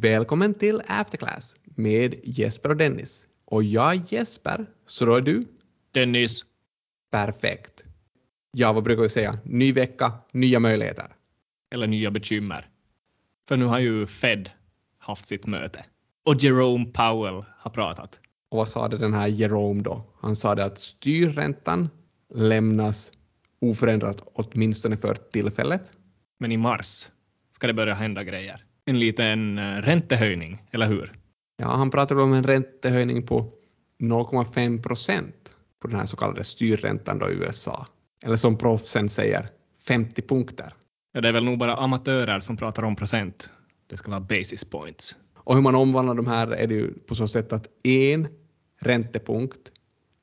Välkommen till Afterclass med Jesper och Dennis. Och jag är Jesper, så då är du? Dennis. Perfekt. Ja, vad brukar vi säga? Ny vecka, nya möjligheter. Eller nya bekymmer. För nu har ju Fed haft sitt möte. Och Jerome Powell har pratat. Och vad sa det den här Jerome då? Han sa det att styrräntan lämnas oförändrat åtminstone för tillfället. Men i mars ska det börja hända grejer. En liten eh, räntehöjning, eller hur? Ja, han pratade om en räntehöjning på 0,5 procent på den här så kallade styrräntan då i USA. Eller som proffsen säger, 50 punkter. Ja, det är väl nog bara amatörer som pratar om procent. Det ska vara basis points. Och hur man omvandlar de här är det ju på så sätt att en räntepunkt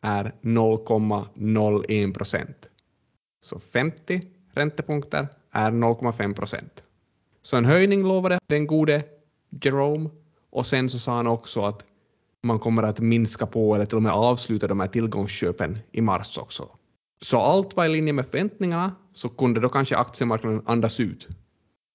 är 0,01 procent. Så 50 räntepunkter är 0,5 procent. Så en höjning lovade den gode Jerome och sen så sa han också att man kommer att minska på eller till och med avsluta de här tillgångsköpen i mars också. Så allt var i linje med förväntningarna så kunde då kanske aktiemarknaden andas ut.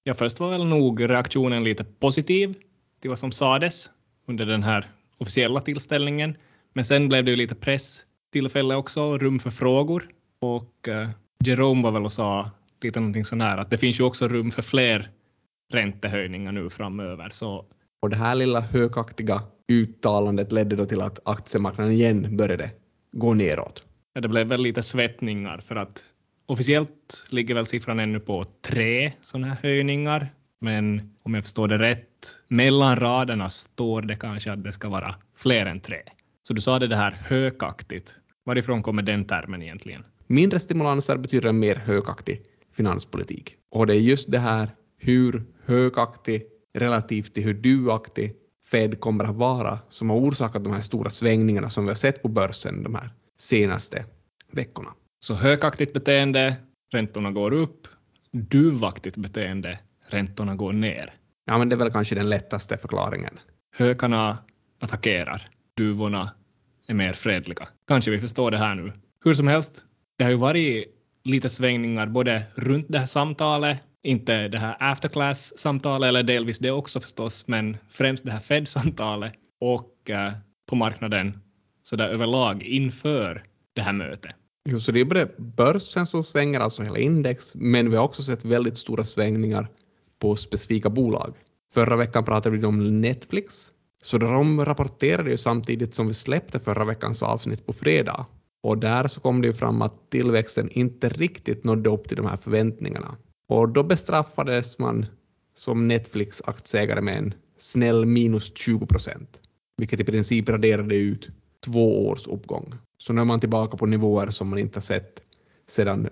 Ja, först var väl nog reaktionen lite positiv till vad som sades under den här officiella tillställningen. Men sen blev det ju lite presstillfälle också, rum för frågor. Och eh, Jerome var väl och sa lite någonting sån här att det finns ju också rum för fler räntehöjningar nu framöver. Så... Och det här lilla hökaktiga uttalandet ledde då till att aktiemarknaden igen började gå neråt. Ja, det blev väl lite svettningar för att officiellt ligger väl siffran ännu på tre sådana här höjningar. Men om jag förstår det rätt, mellan raderna står det kanske att det ska vara fler än tre. Så du sa det, det här hökaktigt. Varifrån kommer den termen egentligen? Mindre stimulanser betyder en mer hökaktig finanspolitik. Och det är just det här hur högaktig relativt till hur duaktig Fed kommer att vara som har orsakat de här stora svängningarna som vi har sett på börsen de här senaste veckorna. Så högaktigt beteende, räntorna går upp. Duvaktigt beteende, räntorna går ner. Ja, men det är väl kanske den lättaste förklaringen. Hökarna attackerar, duvorna är mer fredliga. Kanske vi förstår det här nu. Hur som helst, det har ju varit lite svängningar både runt det här samtalet, inte det här afterclass-samtalet, eller delvis det också förstås, men främst det här Fed-samtalet och eh, på marknaden så där överlag inför det här mötet. Jo, så det är både börsen som svänger, alltså hela index, men vi har också sett väldigt stora svängningar på specifika bolag. Förra veckan pratade vi om Netflix, så de rapporterade ju samtidigt som vi släppte förra veckans avsnitt på fredag. Och där så kom det ju fram att tillväxten inte riktigt nådde upp till de här förväntningarna. Och då bestraffades man som Netflix-aktieägare med en snäll minus 20 procent, vilket i princip raderade ut två års uppgång. Så nu är man tillbaka på nivåer som man inte har sett sedan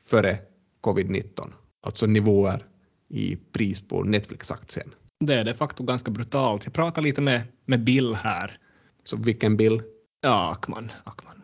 före covid-19, alltså nivåer i pris på Netflix-aktien. Det är de facto ganska brutalt. Jag pratade lite med, med Bill här. Så vilken Bill? Ja, Ackman. Ackman.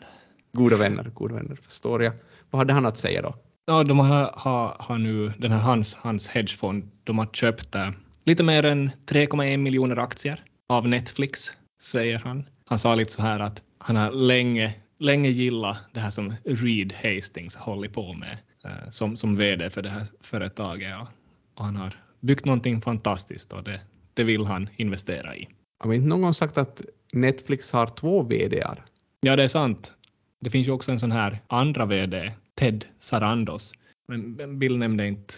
Goda vänner, goda vänner, förstår jag. Vad hade han att säga då? Ja, de har, har, har nu, den här hans, hans hedgefond, de har köpt äh, lite mer än 3,1 miljoner aktier av Netflix, säger han. Han sa lite så här att han har länge, länge gillat det här som Reed Hastings håller på med äh, som, som vd för det här företaget. Ja. Och han har byggt någonting fantastiskt och det, det vill han investera i. Har inte någon sagt att Netflix har två vdar? Ja, det är sant. Det finns ju också en sån här andra vd, Ted Sarandos. Men Bill nämnde inte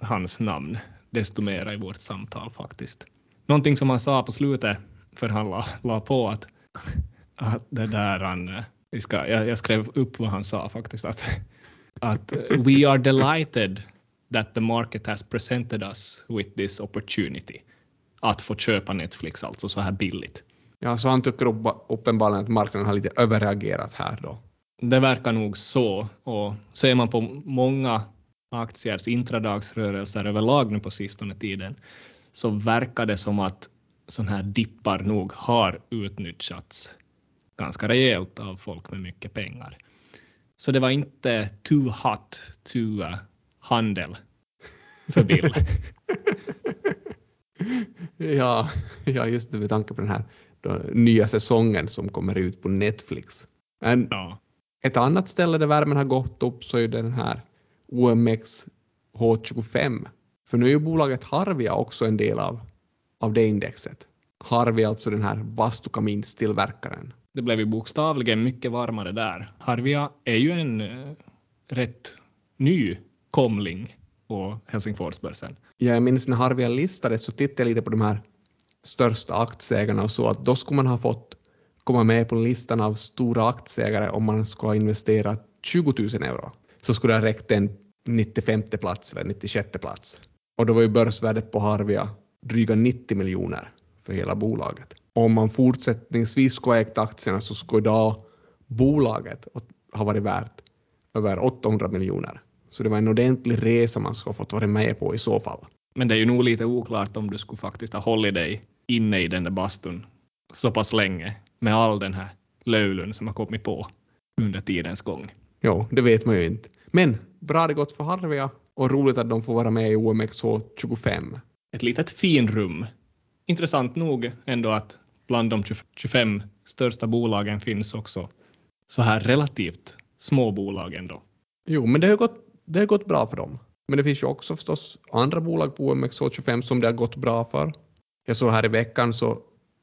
hans namn desto mera i vårt samtal faktiskt. Någonting som han sa på slutet, för han la, la på att, att det där han, eh, vi ska, jag, jag skrev upp vad han sa faktiskt, att, att eh, we are delighted that the market has presented us with this opportunity. Att få köpa Netflix alltså så här billigt. Ja, så han tycker uppenbarligen att marknaden har lite överreagerat här då. Det verkar nog så. Och ser man på många aktiers intradagsrörelser överlag nu på sistone tiden så verkar det som att sådana här dippar nog har utnyttjats ganska rejält av folk med mycket pengar. Så det var inte too hot to uh, handel för Bill. ja, ja, just det med tanke på den här då, nya säsongen som kommer ut på Netflix. Men ja. Ett annat ställe där värmen har gått upp så är den här OMX H25. För nu är ju bolaget Harvia också en del av av det indexet. Harvia, alltså den här bastukaminstillverkaren. Det blev ju bokstavligen mycket varmare där. Harvia är ju en eh, rätt ny komling på Helsingforsbörsen. Ja, jag minns när Harvia listades så tittade jag lite på de här största aktieägarna och så att då skulle man ha fått komma med på listan av stora aktieägare om man skulle ha investerat 20 000 euro. Så skulle det ha räckt en 95 plats eller 96 plats. Och då var ju börsvärdet på Harvia dryga 90 miljoner för hela bolaget. Och om man fortsättningsvis skulle ha ägt aktierna så skulle idag bolaget ha varit värt över 800 miljoner. Så det var en ordentlig resa man skulle ha fått vara med på i så fall. Men det är ju nog lite oklart om du skulle faktiskt ha hållit dig inne i den där bastun så pass länge med all den här löjlen som har kommit på under tidens gång. Jo, det vet man ju inte. Men bra det gått för Harvia och roligt att de får vara med i OMXH25. Ett litet finrum. Intressant nog ändå att bland de 25 största bolagen finns också så här relativt små bolag ändå. Jo, men det har gått, det har gått bra för dem. Men det finns ju också förstås andra bolag på OMXH25 som det har gått bra för. Jag såg här i veckan så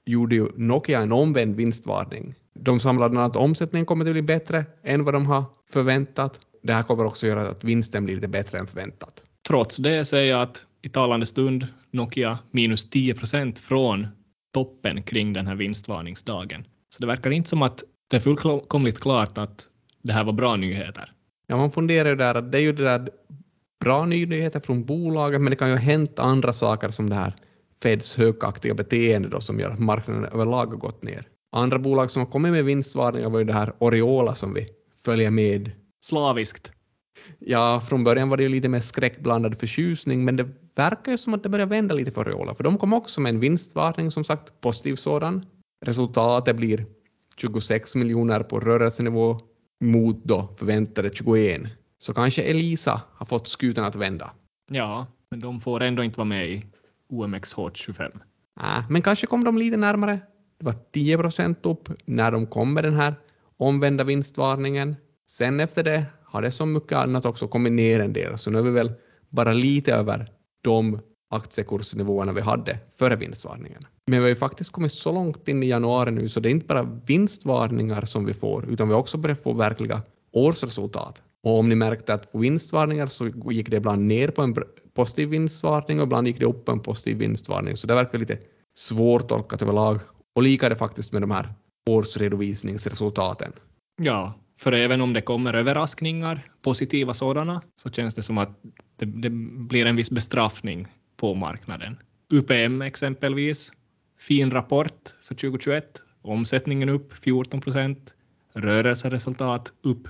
gjorde ju Nokia en omvänd vinstvarning. De samlade annat omsättningen kommer att bli bättre än vad de har förväntat. Det här kommer också göra att vinsten blir lite bättre än förväntat. Trots det säger jag att i talande stund Nokia minus 10 procent från toppen kring den här vinstvarningsdagen. Så det verkar inte som att det är fullkomligt klart att det här var bra nyheter. Ja, man funderar ju där att det är ju det där bra nyheter från bolaget, men det kan ju ha hänt andra saker som det här Feds högaktiga beteende då, som gör att marknaden överlag har gått ner. Andra bolag som har kommit med vinstvarningar var ju det här Oriola som vi följer med. Slaviskt. Ja, från början var det ju lite mer skräckblandad förtjusning, men det verkar ju som att det börjar vända lite för Oriola, för de kom också med en vinstvarning, som sagt, positiv sådan. Resultatet blir 26 miljoner på rörelsenivå mot då förväntade 21. Så kanske Elisa har fått skutan att vända. Ja, men de får ändå inte vara med i OMXH25. Äh, ah, men kanske kom de lite närmare. Det var 10 procent upp när de kom med den här omvända vinstvarningen. Sen efter det har det som mycket annat också kommit ner en del, så nu är vi väl bara lite över de aktiekursnivåerna vi hade före vinstvarningen. Men vi har ju faktiskt kommit så långt in i januari nu så det är inte bara vinstvarningar som vi får, utan vi har också börjat få verkliga årsresultat. Och om ni märkte att på vinstvarningar så gick det ibland ner på en positiv vinstvarning och ibland gick det upp en positiv vinstvarning, så det verkar lite svårtolkat överlag. Och lika är det faktiskt med de här årsredovisningsresultaten. Ja, för även om det kommer överraskningar, positiva sådana, så känns det som att det, det blir en viss bestraffning på marknaden. UPM exempelvis, fin rapport för 2021, omsättningen upp 14 procent, rörelseresultat upp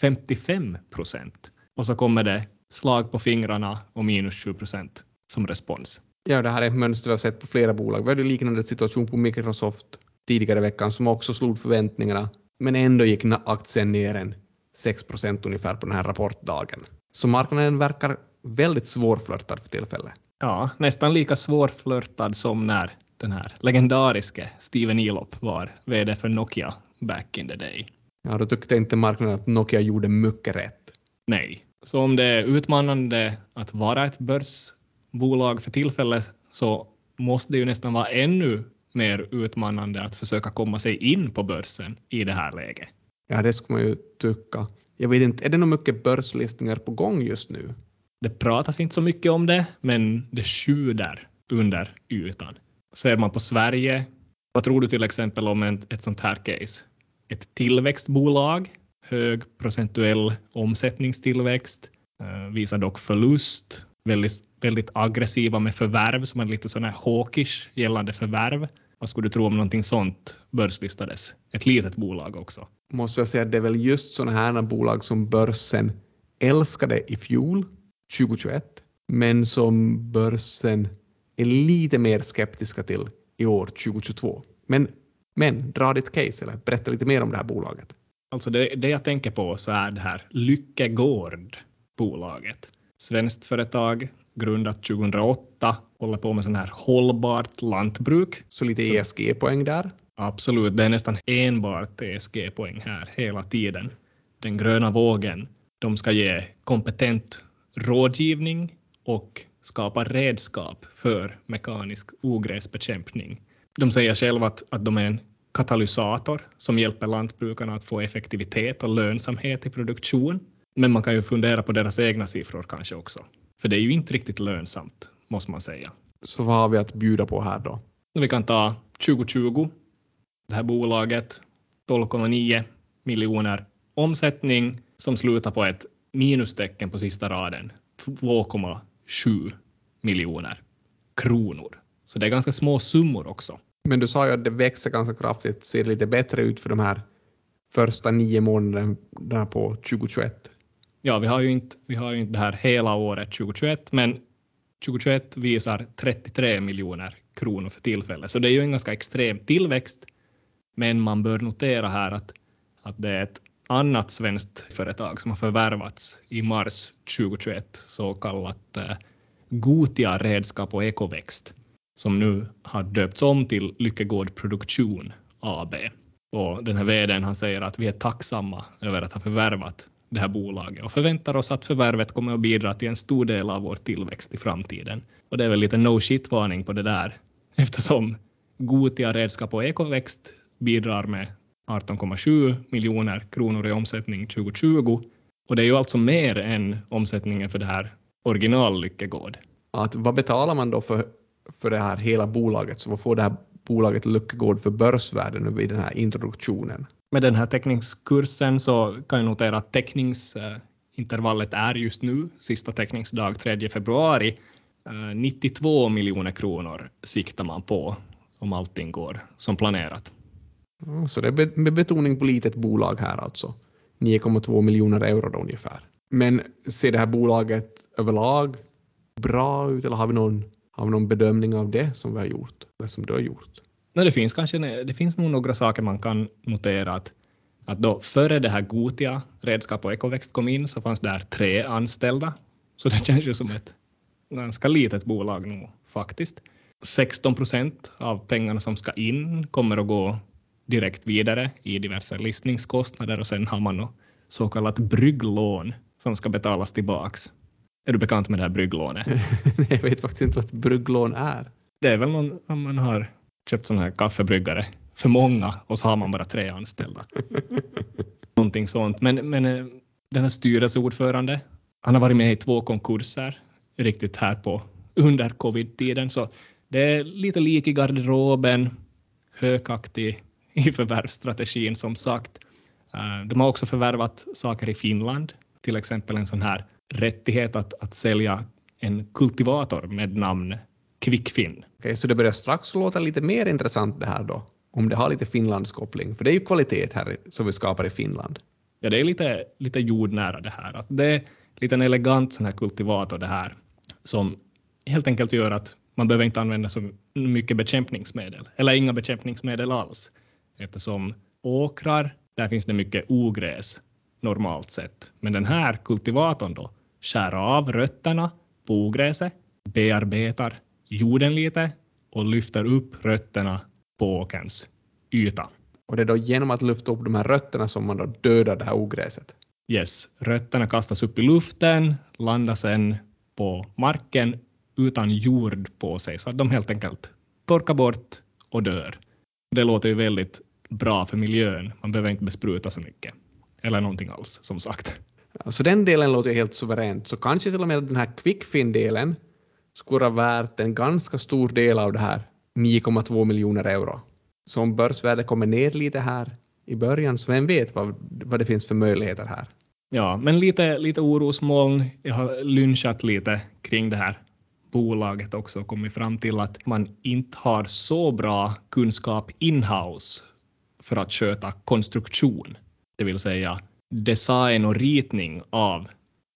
55 procent. Och så kommer det slag på fingrarna och minus 7 procent som respons. Ja, det här är ett mönster vi har sett på flera bolag. Vi hade liknande situation på Microsoft tidigare i veckan som också slog förväntningarna, men ändå gick aktien ner en 6 procent ungefär på den här rapportdagen. Så marknaden verkar väldigt svårflörtad för tillfället. Ja, nästan lika svårflörtad som när den här legendariske Steven Elop var VD för Nokia back in the day. Ja, då tyckte inte marknaden att Nokia gjorde mycket rätt. Nej, så om det är utmanande att vara ett börsbolag för tillfället så måste det ju nästan vara ännu mer utmanande att försöka komma sig in på börsen i det här läget. Ja, det skulle man ju tycka. Jag vet inte, är det nog mycket börslistningar på gång just nu? Det pratas inte så mycket om det, men det sjuder under ytan. Ser man på Sverige, vad tror du till exempel om ett, ett sånt här case? Ett tillväxtbolag, hög procentuell omsättningstillväxt, eh, visar dock förlust, väldigt, väldigt aggressiva med förvärv, som är lite sådana här hawkish gällande förvärv. Vad skulle du tro om någonting sånt börslistades? Ett litet bolag också. Måste jag säga att det är väl just sådana här bolag som börsen älskade i fjol 2021, men som börsen är lite mer skeptiska till i år 2022. Men, men dra ditt case eller berätta lite mer om det här bolaget. Alltså det, det jag tänker på så är det här Lyckegård bolaget. Svenskt företag, grundat 2008, håller på med sån här hållbart lantbruk. Så lite ESG-poäng där? Absolut, det är nästan enbart ESG-poäng här hela tiden. Den gröna vågen, de ska ge kompetent rådgivning och skapar redskap för mekanisk ogräsbekämpning. De säger själva att, att de är en katalysator som hjälper lantbrukarna att få effektivitet och lönsamhet i produktion. Men man kan ju fundera på deras egna siffror kanske också. För det är ju inte riktigt lönsamt, måste man säga. Så vad har vi att bjuda på här då? Vi kan ta 2020, det här bolaget, 12,9 miljoner omsättning som slutar på ett minustecken på sista raden, 2,7 miljoner kronor. Så det är ganska små summor också. Men du sa ju att det växer ganska kraftigt, ser lite bättre ut för de här första nio månaderna på 2021. Ja, vi har ju inte, vi har ju inte det här hela året 2021, men 2021 visar 33 miljoner kronor för tillfället, så det är ju en ganska extrem tillväxt. Men man bör notera här att, att det är ett annat svenskt företag som har förvärvats i mars 2021, så kallat eh, Gotia Redskap och Ekoväxt, som nu har döpts om till Lyckegård Produktion AB. Och den här vdn han säger att vi är tacksamma över att ha förvärvat det här bolaget och förväntar oss att förvärvet kommer att bidra till en stor del av vår tillväxt i framtiden. Och det är väl lite no shit-varning på det där eftersom Gotia Redskap och Ekoväxt bidrar med 18,7 miljoner kronor i omsättning 2020 och det är ju alltså mer än omsättningen för det här original Lyckegård. Att, vad betalar man då för, för det här hela bolaget? Så vad får det här bolaget Lyckegård för börsvärde nu vid den här introduktionen? Med den här teckningskursen så kan jag notera att teckningsintervallet är just nu, sista teckningsdag 3 februari, 92 miljoner kronor siktar man på om allting går som planerat. Så det är med betoning på litet bolag här alltså. 9,2 miljoner euro då ungefär. Men ser det här bolaget överlag bra ut eller har vi någon, har vi någon bedömning av det som vi har gjort? Eller som du har gjort? Nej, det finns kanske det finns nog några saker man kan notera att, att då före det här Gotia redskap och ekoväxt kom in så fanns där tre anställda. Så det känns ju som ett ganska litet bolag nu faktiskt. 16 procent av pengarna som ska in kommer att gå direkt vidare i diverse listningskostnader och sen har man något så kallat brygglån som ska betalas tillbaks. Är du bekant med det här brygglånet? Nej, jag vet faktiskt inte vad ett brygglån är. Det är väl någon, om man har köpt sån här kaffebryggare för många och så har man bara tre anställda. Någonting sånt. Men, men eh, den här styrelseordförande, han har varit med i två konkurser riktigt här på under covid-tiden, så det är lite lik i garderoben, hökaktig i förvärvsstrategin som sagt. Eh, de har också förvärvat saker i Finland, till exempel en sån här rättighet att, att sälja en kultivator med namn Quickfin. Okej, så det börjar strax låta lite mer intressant det här då, om det har lite Finlandskoppling, för det är ju kvalitet här som vi skapar i Finland. Ja, det är lite, lite jordnära det här. Alltså det är lite en elegant sån här kultivator det här, som helt enkelt gör att man behöver inte använda så mycket bekämpningsmedel, eller inga bekämpningsmedel alls, eftersom åkrar, där finns det mycket ogräs normalt sett. Men den här kultivatorn då skär av rötterna på ogräset, bearbetar jorden lite och lyfter upp rötterna på åkerns yta. Och det är då genom att lyfta upp de här rötterna som man då dödar det här ogräset? Yes, rötterna kastas upp i luften, landar sen på marken utan jord på sig, så att de helt enkelt torkar bort och dör. Det låter ju väldigt bra för miljön. Man behöver inte bespruta så mycket. Eller någonting alls, som sagt. Så den delen låter ju helt suveränt. Så kanske till och med den här quickfin-delen skulle vara värt en ganska stor del av det här 9,2 miljoner euro. Så om börsvärdet kommer ner lite här i början, så vem vet vad, vad det finns för möjligheter här. Ja, men lite, lite orosmoln. Jag har lynchat lite kring det här bolaget också och kommit fram till att man inte har så bra kunskap inhouse för att sköta konstruktion, det vill säga design och ritning av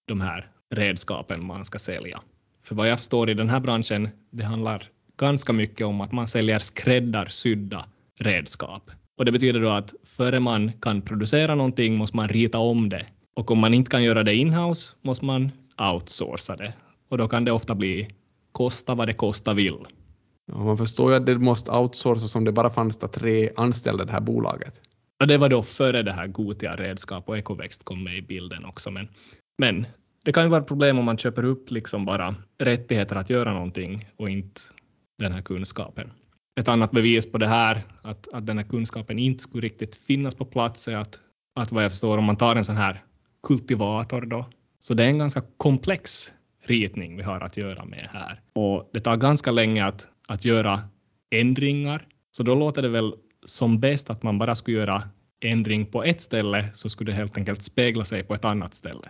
de här redskapen man ska sälja. För vad jag förstår i den här branschen, det handlar ganska mycket om att man säljer skräddarsydda redskap. Och det betyder då att före man kan producera någonting måste man rita om det. Och om man inte kan göra det inhouse måste man outsourca det. Och då kan det ofta bli kosta vad det kosta vill. Ja, man förstår ju att det måste outsourcas om det bara fanns tre anställda i det här bolaget. Och det var då före det här Gotia redskap och ekoväxt kom med i bilden också. Men, men det kan ju vara ett problem om man köper upp liksom bara rättigheter att göra någonting och inte den här kunskapen. Ett annat bevis på det här, att, att den här kunskapen inte skulle riktigt finnas på plats, är att, att vad jag förstår, om man tar en sån här kultivator då, så det är en ganska komplex ritning vi har att göra med här. Och det tar ganska länge att, att göra ändringar, så då låter det väl som bäst att man bara skulle göra ändring på ett ställe så skulle det helt enkelt spegla sig på ett annat ställe.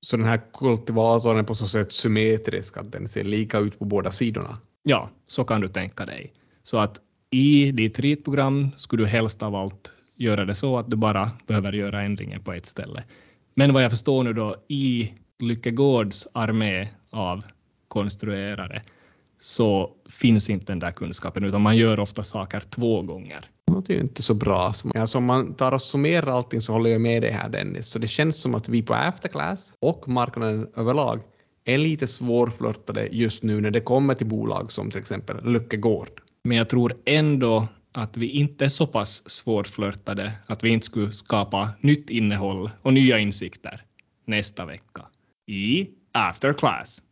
Så den här kultivatorn är på så sätt symmetrisk, att den ser lika ut på båda sidorna? Ja, så kan du tänka dig. Så att i ditt ritprogram skulle du helst av allt göra det så att du bara behöver göra ändringen på ett ställe. Men vad jag förstår nu då i Lyckegårds armé av konstruerare så finns inte den där kunskapen, utan man gör ofta saker två gånger. Låter ju inte så bra. Alltså om man tar och summerar allting så håller jag med dig här Dennis. Så det känns som att vi på Afterclass och marknaden överlag är lite svårflörtade just nu när det kommer till bolag som till exempel Lyckegård. Men jag tror ändå att vi inte är så pass svårflörtade att vi inte skulle skapa nytt innehåll och nya insikter nästa vecka i After Class.